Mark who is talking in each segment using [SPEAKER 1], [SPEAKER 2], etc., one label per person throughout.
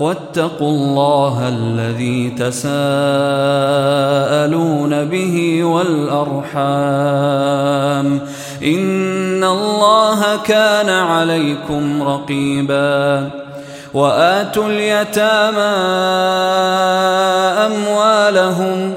[SPEAKER 1] واتقوا الله الذي تساءلون به والأرحام إن الله كان عليكم رقيبا وآتوا اليتامى أموالهم ۖ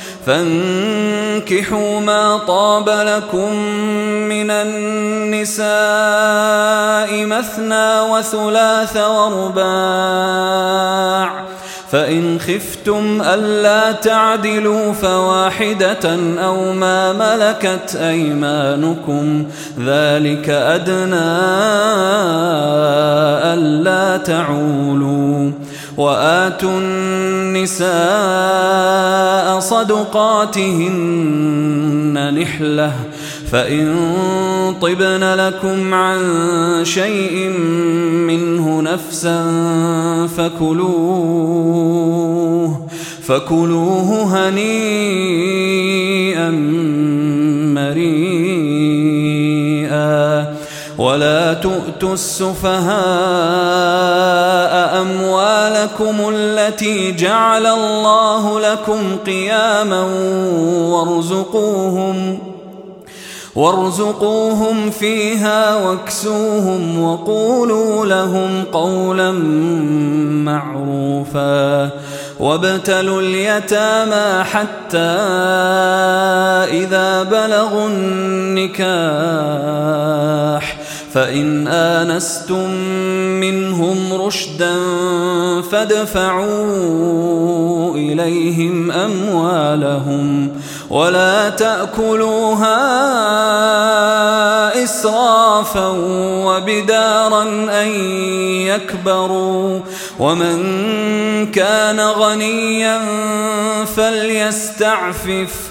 [SPEAKER 1] فانكحوا ما طاب لكم من النساء مثنى وثلاث ورباع فإن خفتم ألا تعدلوا فواحدة أو ما ملكت أيمانكم ذلك أدنى ألا تعولوا وآتوا النساء صدقاتهن نحلة فإن طبن لكم عن شيء منه نفسا فكلوه فكلوه هنيئا مريئا ولا تؤتوا السفهاء أموالكم التي جعل الله لكم قياما وارزقوهم وارزقوهم فيها واكسوهم وقولوا لهم قولا معروفا وابتلوا اليتامى حتى إذا بلغوا النكاح فإن آنستم منهم رشدا فادفعوا إليهم أموالهم ولا تأكلوها إسرافا وبدارا أن يكبروا ومن كان غنيا فليستعفف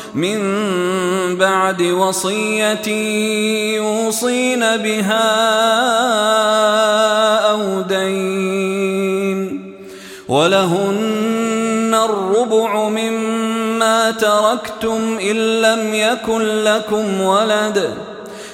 [SPEAKER 1] من بعد وصية يوصين بها أو دين ولهن الربع مما تركتم إن لم يكن لكم ولد ۖ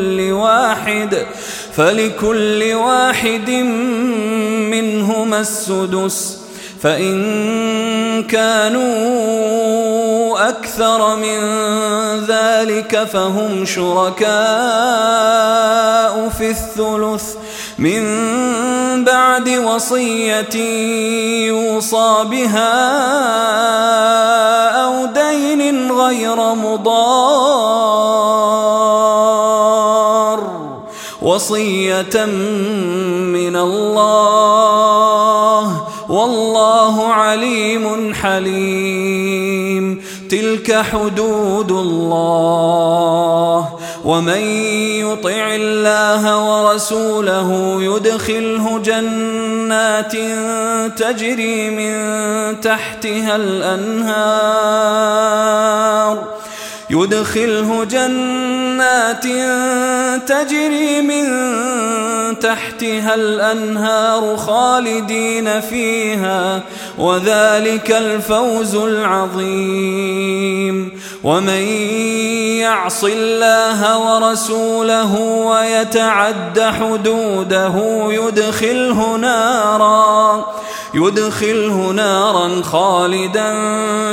[SPEAKER 1] فلكل واحد فلكل واحد منهما السدس فإن كانوا أكثر من ذلك فهم شركاء في الثلث من بعد وصية يوصى بها أو دين غير مضار وصية من الله والله عليم حليم تلك حدود الله ومن يطع الله ورسوله يدخله جنات تجري من تحتها الأنهار يدخله جنات تجري من تحتها الأنهار خالدين فيها وذلك الفوز العظيم ومن يعص الله ورسوله ويتعد حدوده يدخله نارا يدخله نارا خالدا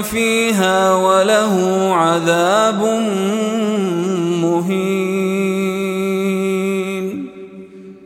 [SPEAKER 1] فيها وله عذاب مهين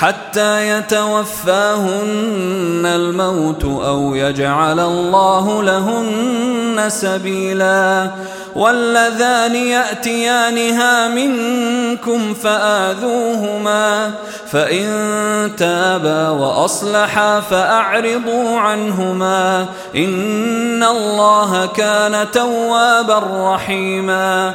[SPEAKER 1] حتى يتوفاهن الموت او يجعل الله لهن سبيلا واللذان ياتيانها منكم فاذوهما فان تابا واصلحا فاعرضوا عنهما ان الله كان توابا رحيما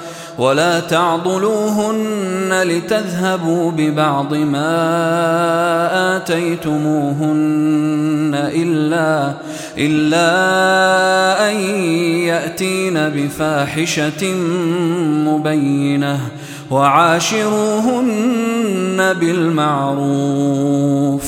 [SPEAKER 1] ولا تعضلوهن لتذهبوا ببعض ما آتيتموهن إلا إلا أن يأتين بفاحشة مبينة وعاشروهن بالمعروف ۖ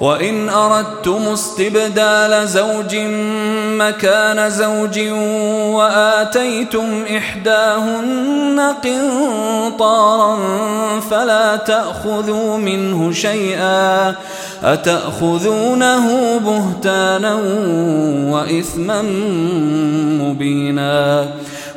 [SPEAKER 1] وإن أردتم استبدال زوج مكان زوج وآتيتم إحداهن قنطارا فلا تأخذوا منه شيئا أتأخذونه بهتانا وإثما مبينا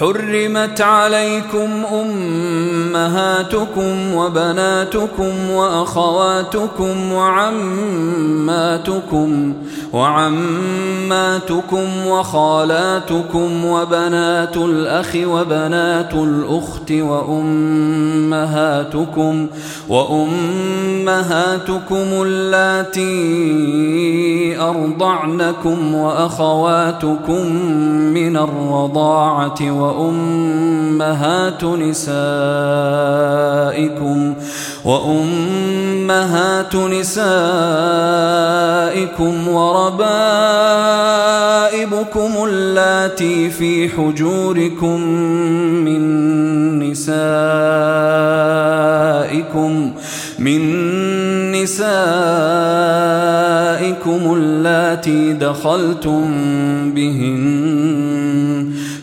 [SPEAKER 1] حرمت عليكم امهاتكم وبناتكم واخواتكم وعماتكم وعماتكم وخالاتكم وبنات الاخ وبنات الاخت وامهاتكم وامهاتكم اللاتي ارضعنكم واخواتكم من الرضاعه وأمهات نسائكم وأمهات نسائكم وربائبكم اللاتي في حجوركم من نسائكم من نسائكم اللاتي دخلتم بهن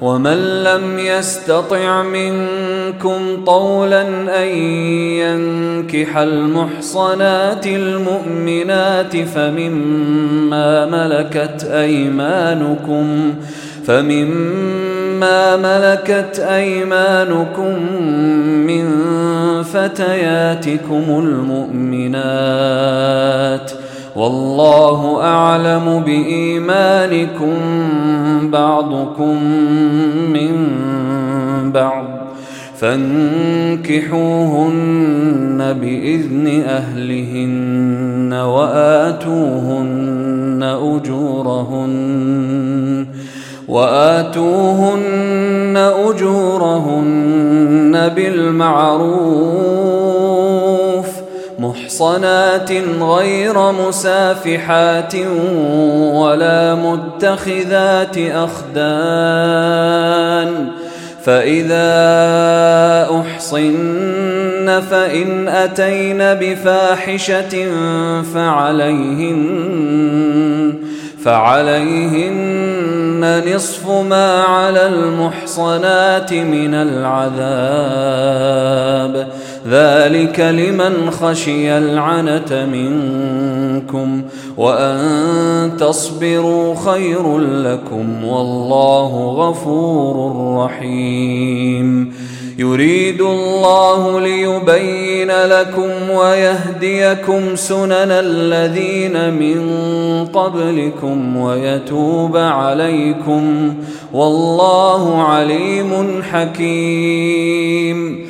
[SPEAKER 1] ومن لم يستطع منكم طولا ان ينكح المحصنات المؤمنات فمما ملكت ايمانكم فمما ملكت ايمانكم من فتياتكم المؤمنات ۖ والله أعلم بإيمانكم بعضكم من بعض فانكحوهن بإذن أهلهن وآتوهن أجورهن وآتوهن أجورهن بالمعروف محصنات غير مسافحات ولا متخذات أخدان فإذا أحصن فإن أتين بفاحشة فعليهن فعليهن نصف ما على المحصنات من العذاب ۖ ذلك لمن خشي العنت منكم وأن تصبروا خير لكم والله غفور رحيم يريد الله ليبين لكم ويهديكم سنن الذين من قبلكم ويتوب عليكم والله عليم حكيم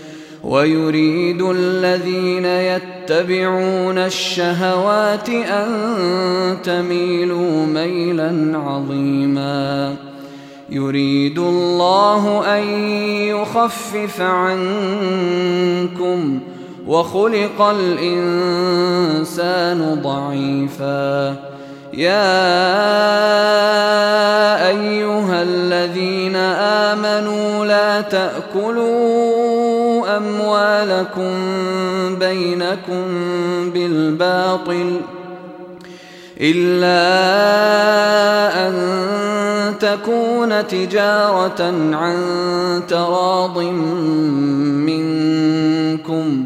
[SPEAKER 1] ويريد الذين يتبعون الشهوات أن تميلوا ميلا عظيما يريد الله أن يخفف عنكم وخلق الإنسان ضعيفاً يا ايها الذين امنوا لا تاكلوا اموالكم بينكم بالباطل الا ان تكون تجاره عن تراض منكم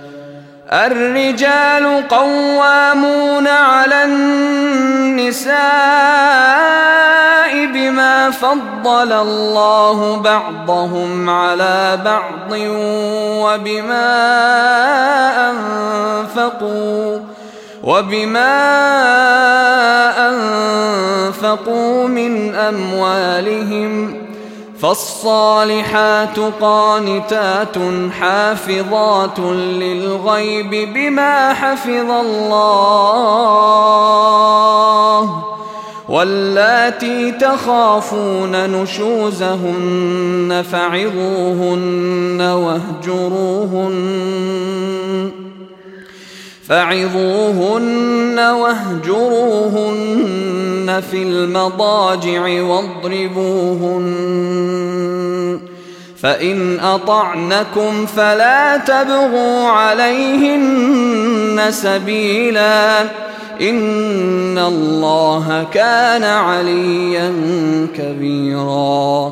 [SPEAKER 1] الرجال قوامون على النساء بما فضل الله بعضهم على بعض وبما أنفقوا وبما أنفقوا من أموالهم ۖ فالصالحات قانتات حافظات للغيب بما حفظ الله واللاتي تخافون نشوزهن فعظوهن واهجروهن فعظوهن واهجروهن في المضاجع واضربوهن فإن أطعنكم فلا تبغوا عليهن سبيلا إن الله كان عليا كبيراً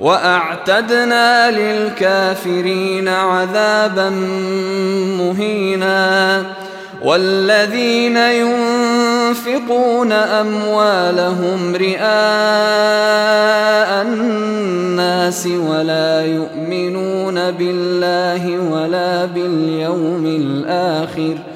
[SPEAKER 1] واعتدنا للكافرين عذابا مهينا والذين ينفقون اموالهم رئاء الناس ولا يؤمنون بالله ولا باليوم الاخر ۖ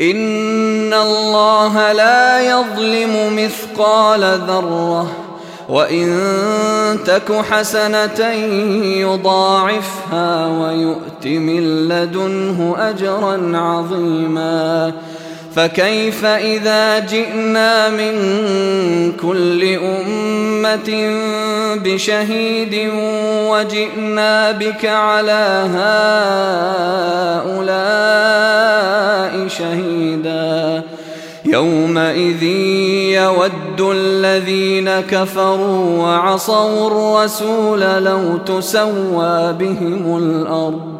[SPEAKER 1] إن الله لا يظلم مثقال ذرة وإن تك حسنة يضاعفها ويؤت من لدنه أجرا عظيماً فكيف إذا جئنا من كل أمة بشهيد وجئنا بك على هؤلاء شهيدا يومئذ يود الذين كفروا وعصوا الرسول لو تسوى بهم الأرض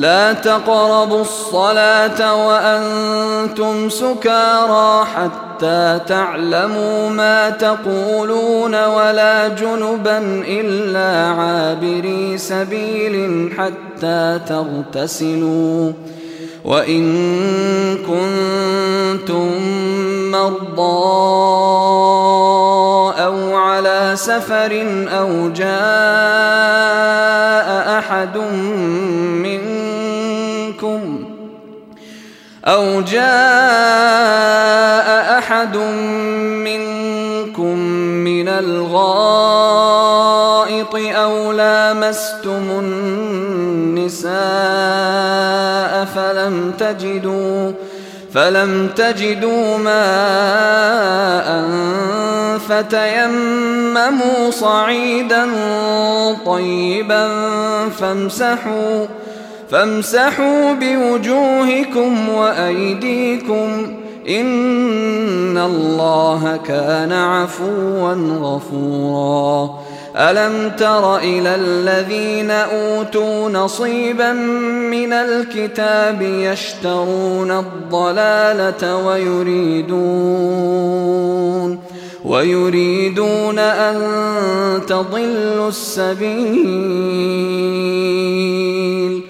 [SPEAKER 1] لا تقربوا الصلاة وأنتم سكارى حتى تعلموا ما تقولون ولا جنبا إلا عابري سبيل حتى تغتسلوا وإن كنتم مرضى أو على سفر أو جاء أحد من أو جاء أحد منكم من الغائط أو لامستم النساء فلم تجدوا فلم تجدوا ماء فتيمموا صعيدا طيبا فامسحوا فامسحوا بوجوهكم وأيديكم إن الله كان عفوا غفورا ألم تر إلى الذين أوتوا نصيبا من الكتاب يشترون الضلالة ويريدون ويريدون أن تضلوا السبيل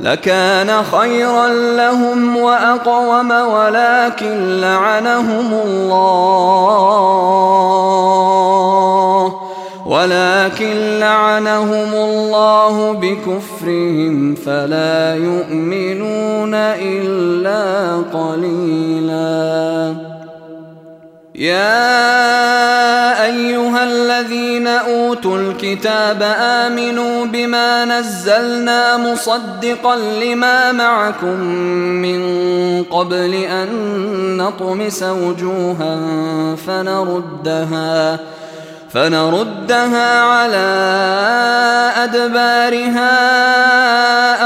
[SPEAKER 1] لكان خيرا لهم وأقوم ولكن لعنهم الله ولكن لعنهم الله بكفرهم فلا يؤمنون إلا قليلاً يا ايها الذين اوتوا الكتاب امنوا بما نزلنا مصدقا لما معكم من قبل ان نطمس وجوها فنردها فنردها على ادبارها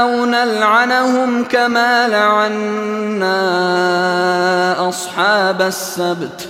[SPEAKER 1] او نلعنهم كما لعنا اصحاب السبت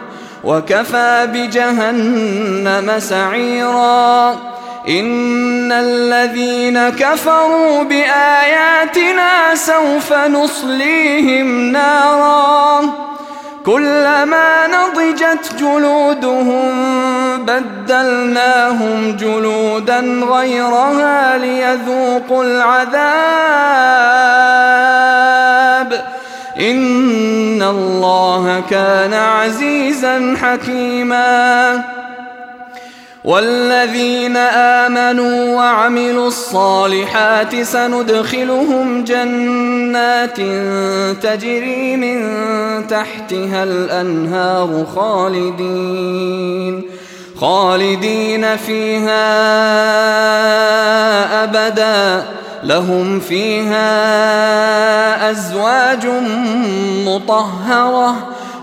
[SPEAKER 1] وكفى بجهنم سعيرا إن الذين كفروا بآياتنا سوف نصليهم نارا كلما نضجت جلودهم بدلناهم جلودا غيرها ليذوقوا العذاب الله كان عزيزا حكيما والذين آمنوا وعملوا الصالحات سندخلهم جنات تجري من تحتها الأنهار خالدين خالدين فيها أبدا لهم فيها أزواج مطهرة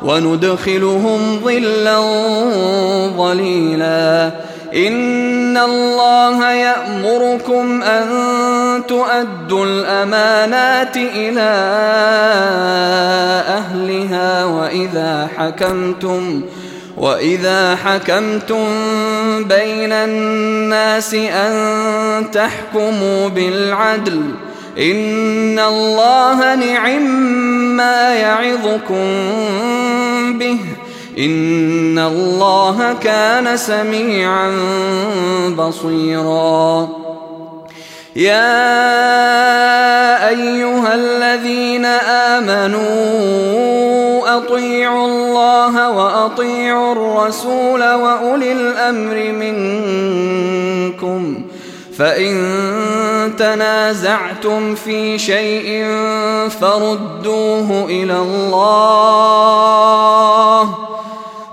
[SPEAKER 1] وندخلهم ظلا ظليلا إن الله يأمركم أن تؤدوا الأمانات إلى أهلها وإذا حكمتم ۖ واذا حكمتم بين الناس ان تحكموا بالعدل ان الله نعم ما يعظكم به ان الله كان سميعا بصيرا يا ايها الذين امنوا اطيعوا الله واطيعوا الرسول واولي الامر منكم فان تنازعتم في شيء فردوه الى الله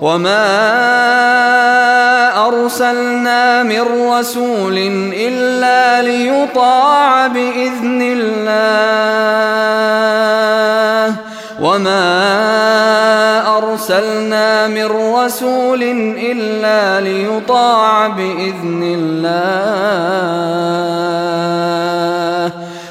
[SPEAKER 1] وما أرسلنا من رسول إلا ليطاع بإذن الله وما أرسلنا من رسول إلا ليطاع بإذن الله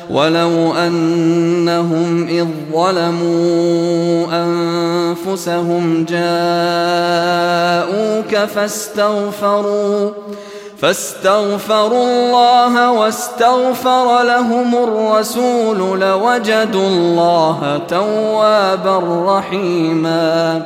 [SPEAKER 1] ولو أنهم إذ ظلموا أنفسهم جاءوك فاستغفروا فاستغفروا الله واستغفر لهم الرسول لوجدوا الله توابا رحيماً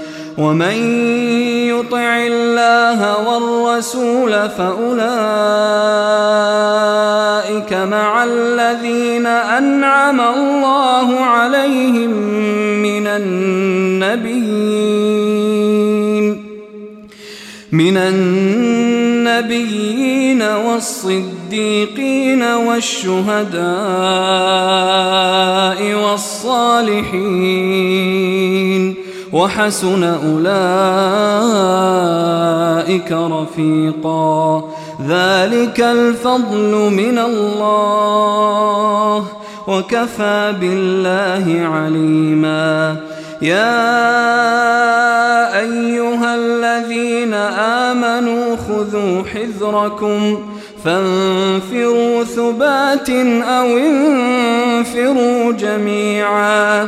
[SPEAKER 1] ومن يطع الله والرسول فأولئك مع الذين أنعم الله عليهم من النبيين من النبيين والصديقين والشهداء والصالحين وحسن أولئك رفيقا ذلك الفضل من الله وكفى بالله عليما يا أيها الذين آمنوا خذوا حذركم فانفروا ثبات أو انفروا جميعا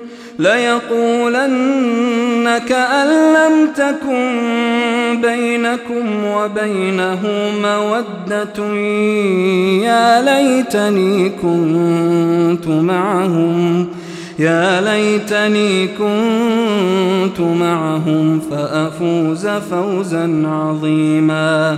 [SPEAKER 1] ليقولن كأن لم تكن بينكم وبينه مودة يا ليتني كنت معهم يا ليتني كنت معهم فأفوز فوزا عظيما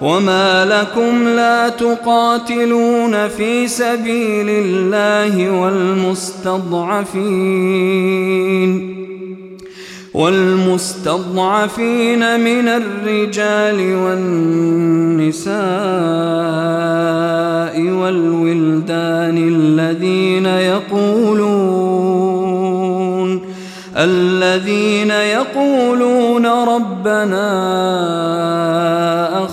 [SPEAKER 1] وما لكم لا تقاتلون في سبيل الله والمستضعفين والمستضعفين من الرجال والنساء والولدان الذين يقولون الذين يقولون ربنا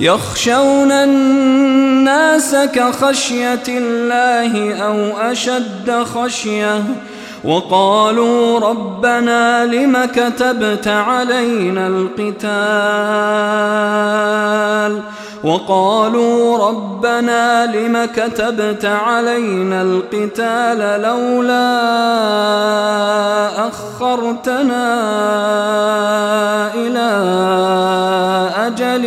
[SPEAKER 1] يخشون الناس كخشية الله أو أشد خشية وقالوا ربنا لم كتبت علينا القتال وقالوا ربنا لم كتبت علينا القتال لولا أخرتنا إلى أجل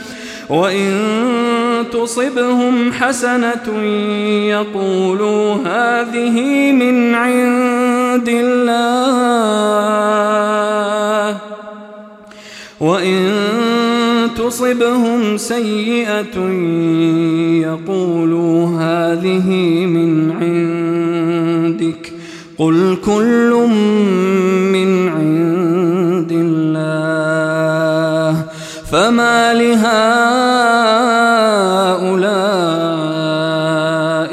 [SPEAKER 1] وإن تصبهم حسنة يقولوا هذه من عند الله وإن تصبهم سيئة يقولوا هذه من عندك قل كل من عندك فما لهؤلاء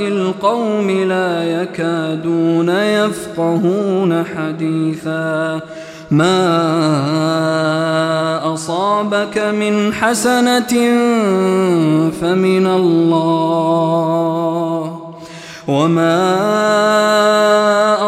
[SPEAKER 1] القوم لا يكادون يفقهون حديثا ما أصابك من حسنة فمن الله وما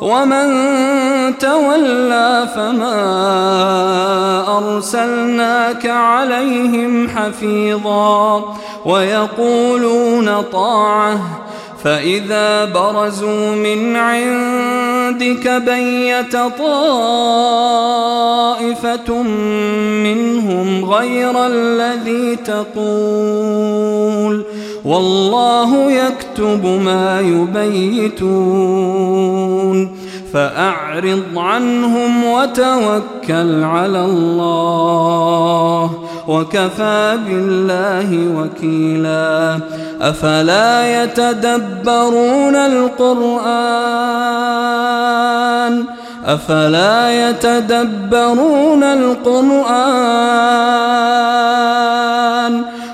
[SPEAKER 1] ومن تولى فما أرسلناك عليهم حفيظا ويقولون طاعة فإذا برزوا من عندك بيت طائفة منهم غير الذي تقول والله يكتب ما يبيتون فأعرض عنهم وتوكل على الله وكفى بالله وكيلا أفلا يتدبرون القرآن أفلا يتدبرون القرآن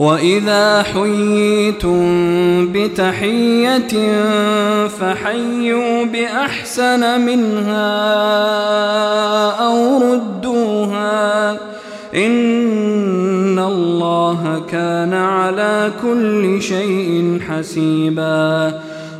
[SPEAKER 1] وإذا حييتم بتحية فحيوا بأحسن منها أو ردوها إن الله كان على كل شيء حسيباً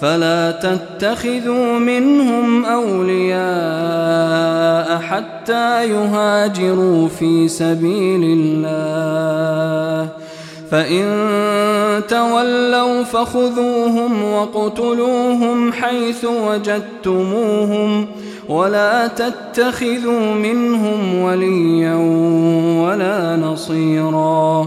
[SPEAKER 1] فلا تتخذوا منهم أولياء حتى يهاجروا في سبيل الله فإن تولوا فخذوهم وقتلوهم حيث وجدتموهم ولا تتخذوا منهم وليا ولا نصيراً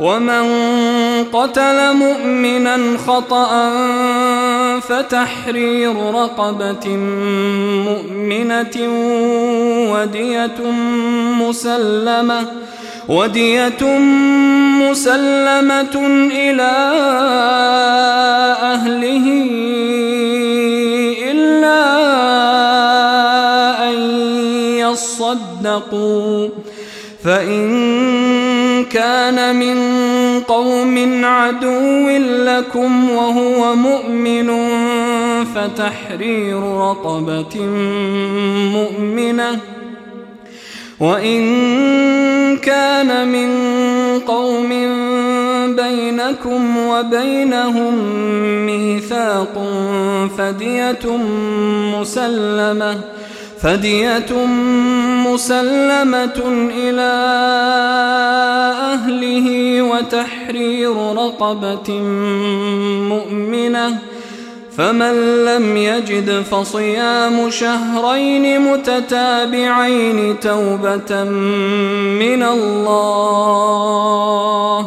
[SPEAKER 1] ومن قتل مؤمنا خطأ فتحرير رقبة مؤمنة ودية مسلمة ودية مسلمة إلى أهله إلا أن يصدقوا فإن كان من قوم عدو لكم وهو مؤمن فتحرير رقبة مؤمنة وإن كان من قوم بينكم وبينهم ميثاق فدية مسلمة ۖ فدية مسلمة إلى أهله وتحرير رقبة مؤمنة فمن لم يجد فصيام شهرين متتابعين توبة من الله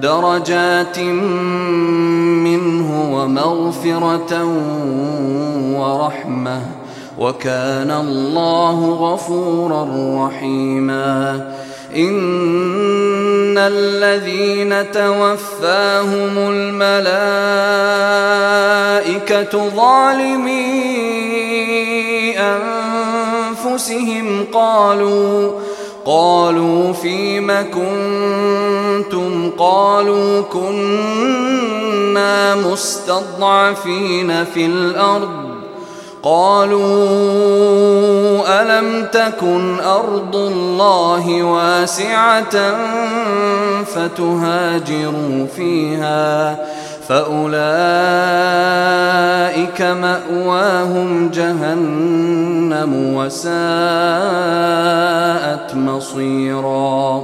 [SPEAKER 1] درجات منه ومغفرة ورحمة وكان الله غفورا رحيما إن الذين توفاهم الملائكة ظالمي أنفسهم قالوا قالوا فيم كنتم قالوا كنا مستضعفين في الارض قالوا الم تكن ارض الله واسعه فتهاجروا فيها فأولئك مأواهم جهنم وساءت مصيرا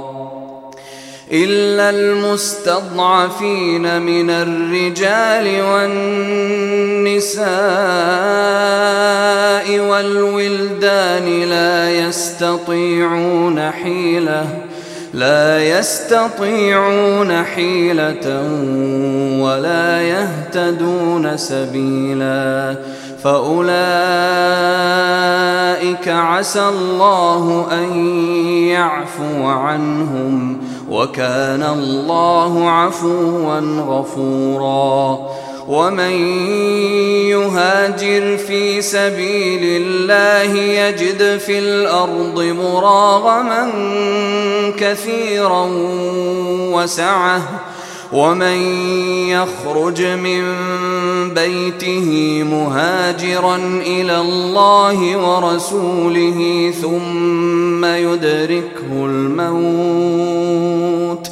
[SPEAKER 1] إلا المستضعفين من الرجال والنساء والولدان لا يستطيعون حيله لا يستطيعون حيلة ولا يهتدون سبيلا فأولئك عسى الله أن يعفو عنهم وكان الله عفوا غفورا ومن يهاجر في سبيل الله يجد في الارض مراغما كثيرا وسعه ومن يخرج من بيته مهاجرا الى الله ورسوله ثم يدركه الموت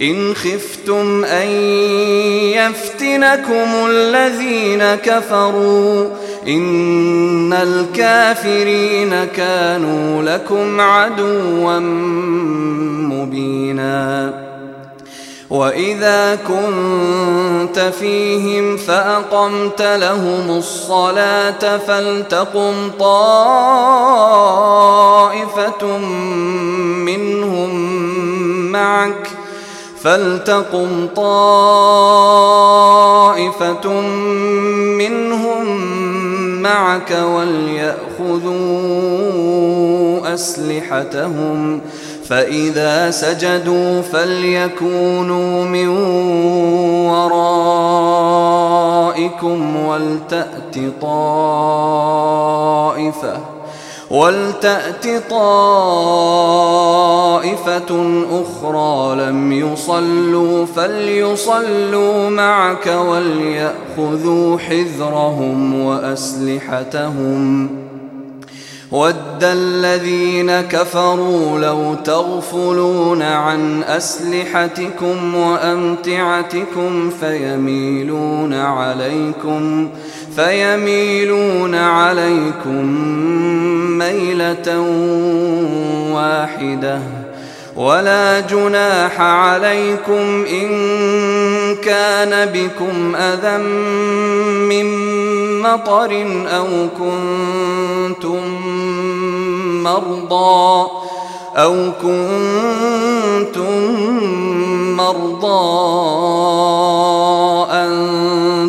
[SPEAKER 1] إن خفتم أن يفتنكم الذين كفروا إن الكافرين كانوا لكم عدوا مبينا وإذا كنت فيهم فأقمت لهم الصلاة فلتقم طائفة منهم معك ۖ فلتقم طائفة منهم معك وليأخذوا أسلحتهم فإذا سجدوا فليكونوا من ورائكم ولتأت طائفةٌ ولتأت طائفة أخرى لم يصلوا فليصلوا معك وليأخذوا حذرهم وأسلحتهم ود الذين كفروا لو تغفلون عن أسلحتكم وأمتعتكم فيميلون عليكم فيميلون فيميلون عليكم ميلة واحدة ولا جناح عليكم إن كان بكم أذى من مطر أو كنتم مرضى أو كنتم مرضى أن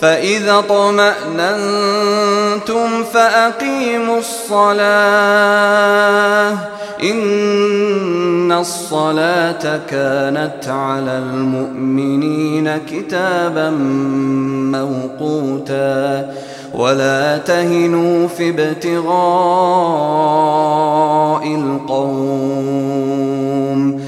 [SPEAKER 1] فإذا طمأننتم فأقيموا الصلاة إن الصلاة كانت على المؤمنين كتابا موقوتا ولا تهنوا في ابتغاء القوم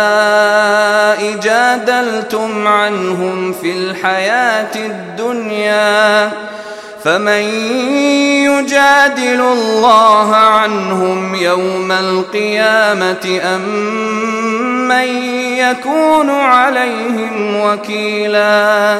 [SPEAKER 1] جادلتم عنهم في الحياة الدنيا فمن يجادل الله عنهم يوم القيامة أم من يكون عليهم وكيلاً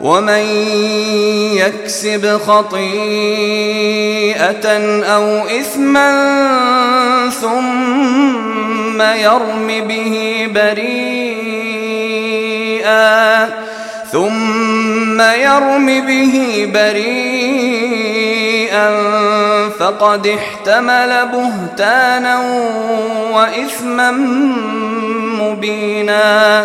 [SPEAKER 1] ومن يكسب خطيئه او اثما ثم يرم به بريئا ثم يرم به بريئا فقد احتمل بهتانا واثما مبينا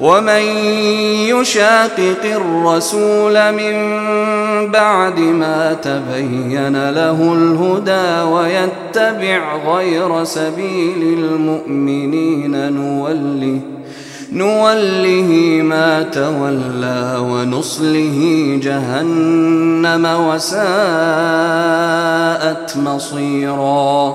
[SPEAKER 1] ومن يشاقق الرسول من بعد ما تبين له الهدى ويتبع غير سبيل المؤمنين نوله نوله ما تولى ونصله جهنم وساءت مصيراً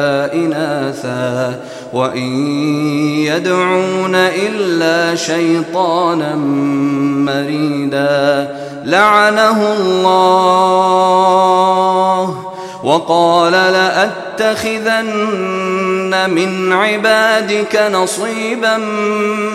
[SPEAKER 1] إناثا وإن يدعون إلا شيطانا مريدا لعنه الله وقال لأتخذن من عبادك نصيبا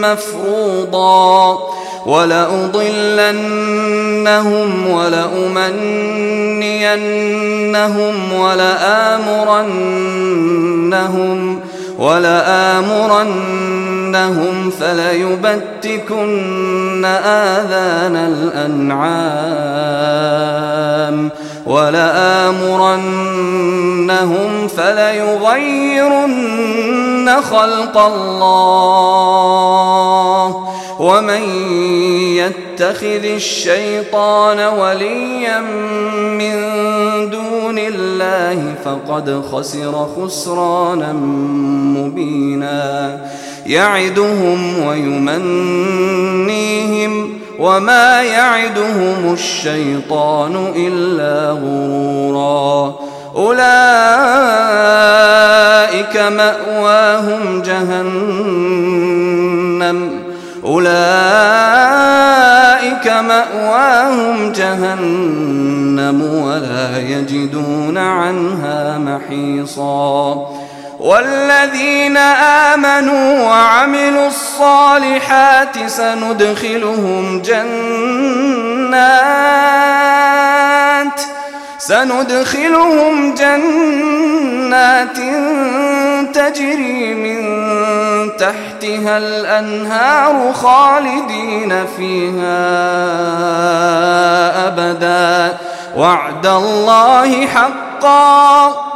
[SPEAKER 1] مفروضا ولأضلنهم ولأمنينهم ولآمرنهم ولآمرنهم فليبتكن آذان الأنعام ولآمرنهم فليغيرن خلق الله ومن يتخذ الشيطان وليا من دون الله فقد خسر خسرانا مبينا يعدهم ويمنيهم وما يعدهم الشيطان إلا غرورا أولئك مأ والذين آمنوا وعملوا الصالحات سندخلهم جنات سندخلهم جنات تجري من تحتها الأنهار خالدين فيها أبدا وعد الله حقا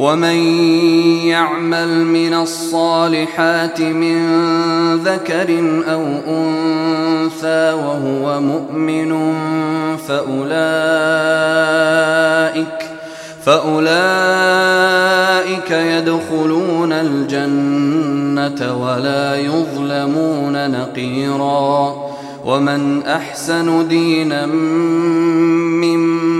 [SPEAKER 1] ومن يعمل من الصالحات من ذكر او انثى وهو مؤمن فاولئك فاولئك يدخلون الجنه ولا يظلمون نقيرا ومن احسن دينا ممن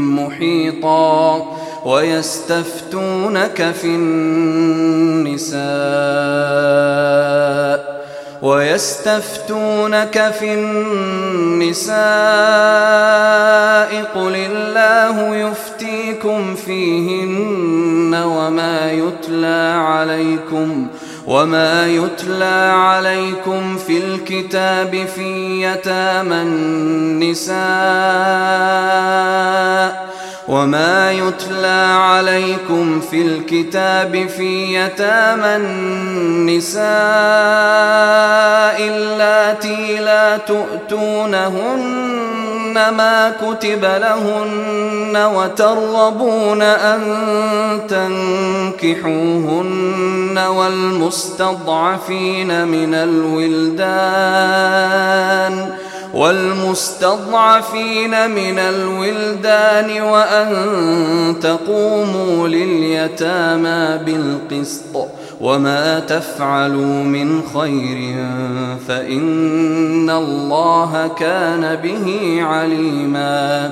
[SPEAKER 1] محيطا ويستفتونك في النساء ويستفتونك في النساء قل الله يفتيكم فيهن وما يتلى عليكم ۖ وما يتلى عليكم في الكتاب في يتامى النساء وما يتلى عليكم في الكتاب في يتامى النساء اللاتي لا تؤتونهن يؤتون ما كتب لهن وترغبون أن تنكحوهن والمستضعفين من الولدان والمستضعفين من الولدان وأن تقوموا لليتامى بالقسط وما تفعلوا من خير فإن الله كان به عليماً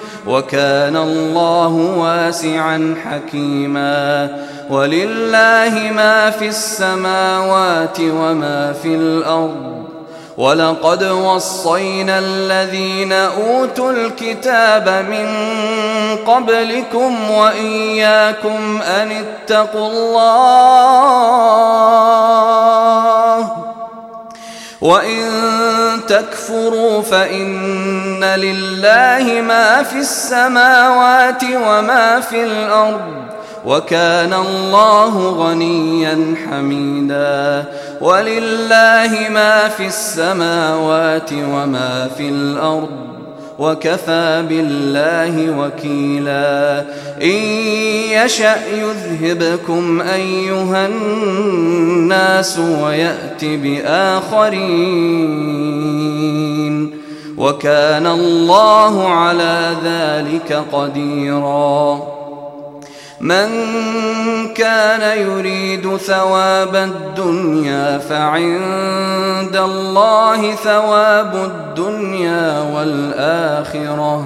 [SPEAKER 1] وكان الله واسعا حكيما ولله ما في السماوات وما في الأرض ولقد وصينا الذين أوتوا الكتاب من قبلكم وإياكم أن اتقوا الله وإن تكفروا فإن لله ما في السماوات وما في الأرض وكان الله غنيا حميدا ولله ما في السماوات وما في الأرض وكفى بالله وكيلا إن يشأ يذهبكم أيها الناس ويأت بآخرين وكان الله على ذلك قديراً من كان يريد ثواب الدنيا فعند الله ثواب الدنيا والآخرة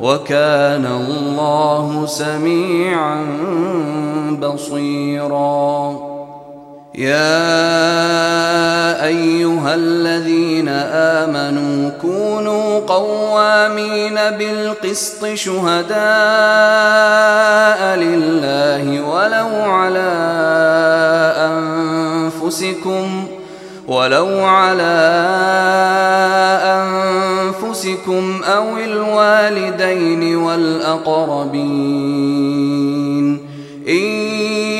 [SPEAKER 1] وكان الله سميعا بصيراً يا ايها الذين امنوا كونوا قوامين بالقسط شهداء لله ولو على انفسكم ولو على انفسكم او الوالدين والاقربين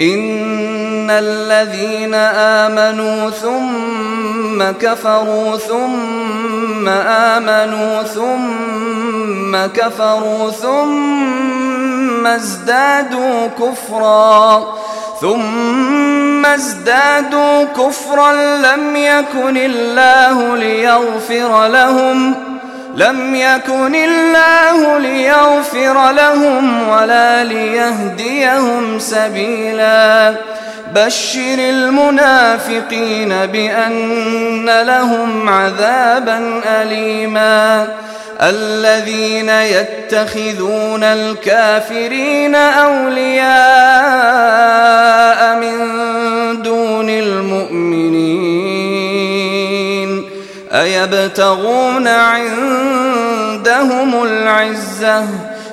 [SPEAKER 1] إن الذين آمنوا ثم كفروا ثم آمنوا ثم كفروا ثم ازدادوا كفرا ثم ازدادوا كفرا لم يكن الله ليغفر لهم ۖ لم يكن الله ليغفر لهم ولا ليهديهم سبيلا بشر المنافقين بأن لهم عذابا أليما الذين يتخذون الكافرين أولياء من دون المؤمنين أيبتغون عندهم العزة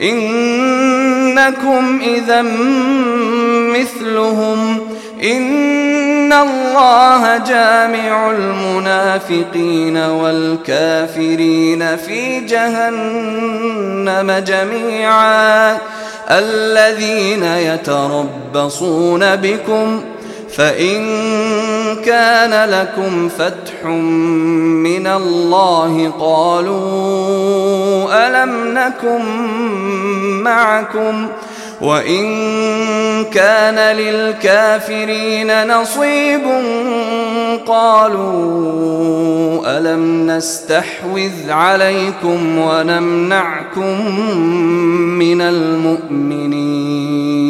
[SPEAKER 1] إنكم إذا مثلهم إن الله جامع المنافقين والكافرين في جهنم جميعا الذين يتربصون بكم ۖ فإن كان لكم فتح من الله قالوا ألم نكن معكم وإن كان للكافرين نصيب قالوا ألم نستحوذ عليكم ونمنعكم من المؤمنين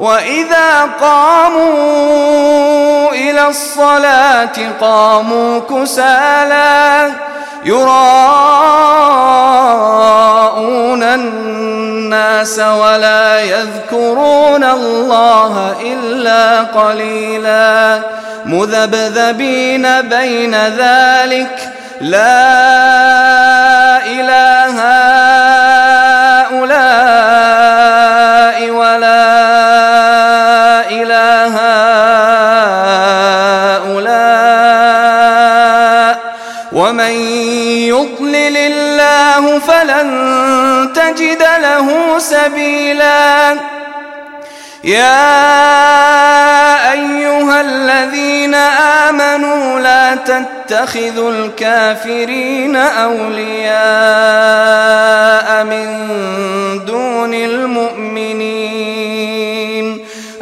[SPEAKER 1] وإذا قاموا إلى الصلاة قاموا كسالا يراءون الناس ولا يذكرون الله إلا قليلا مذبذبين بين ذلك لا إله هؤلاء سبيلا يا أيها الذين آمنوا لا تتخذوا الكافرين أولياء من دون المؤمنين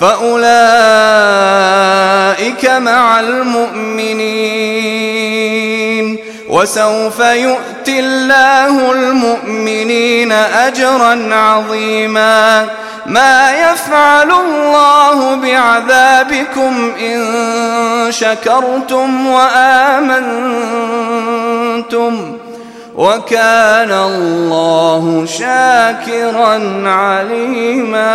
[SPEAKER 1] فأولئك مع المؤمنين وسوف يؤتي الله المؤمنين أجرا عظيما ما يفعل الله بعذابكم إن شكرتم وآمنتم وكان الله شاكرا عليما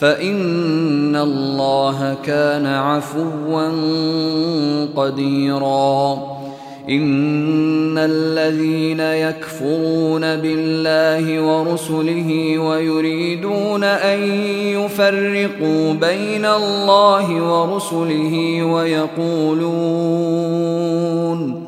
[SPEAKER 1] فإن الله كان عفوا قديرا إن الذين يكفرون بالله ورسله ويريدون أن يفرقوا بين الله ورسله ويقولون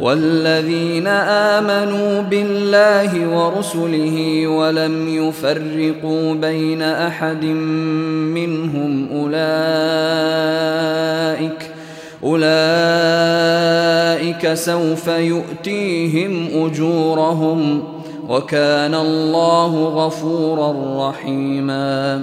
[SPEAKER 1] والذين امنوا بالله ورسله ولم يفرقوا بين احد منهم اولئك اولئك سوف يؤتيهم اجورهم وكان الله غفورا رحيما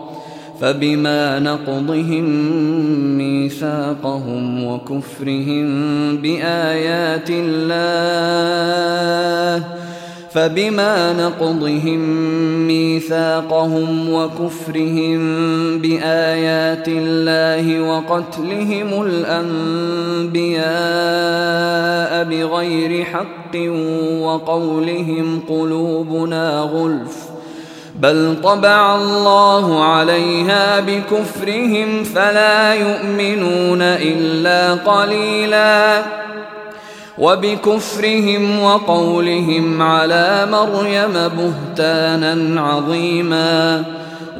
[SPEAKER 1] فبما نقضهم ميثاقهم وكفرهم بآيات الله فبما نقضهم ميثاقهم وكفرهم بآيات الله وقتلهم الأنبياء بغير حق وقولهم قلوبنا غُلْفٌ بل طبع الله عليها بكفرهم فلا يؤمنون إلا قليلا وبكفرهم وقولهم على مريم بهتانا عظيماً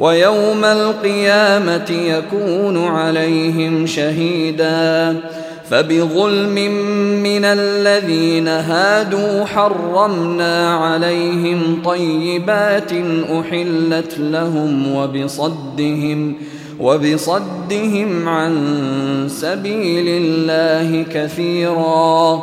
[SPEAKER 1] ويوم القيامة يكون عليهم شهيدا فبظلم من الذين هادوا حرمنا عليهم طيبات أحلت لهم وبصدهم وبصدهم عن سبيل الله كثيراً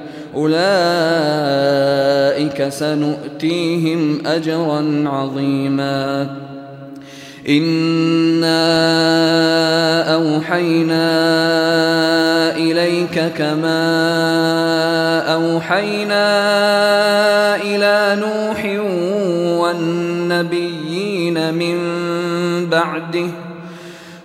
[SPEAKER 1] أولئك سنؤتيهم أجرا عظيما إنا أوحينا إليك كما أوحينا إلى نوح والنبيين من بعده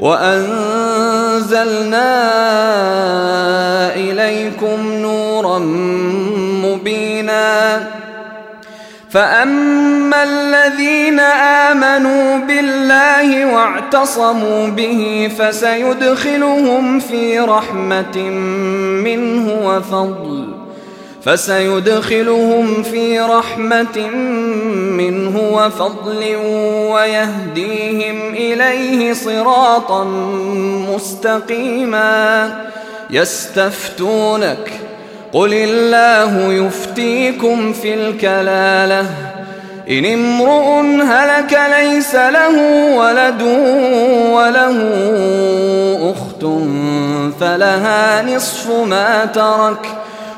[SPEAKER 1] وأنزلنا إليكم نورا مبينا فأما الذين آمنوا بالله واعتصموا به فسيدخلهم في رحمة منه وفضل فسيدخلهم في رحمة منه وفضل ويهديهم إليه صراطا مستقيما يستفتونك قل الله يفتيكم في الكلاله إن امرؤ هلك ليس له ولد وله أخت فلها نصف ما ترك ۖ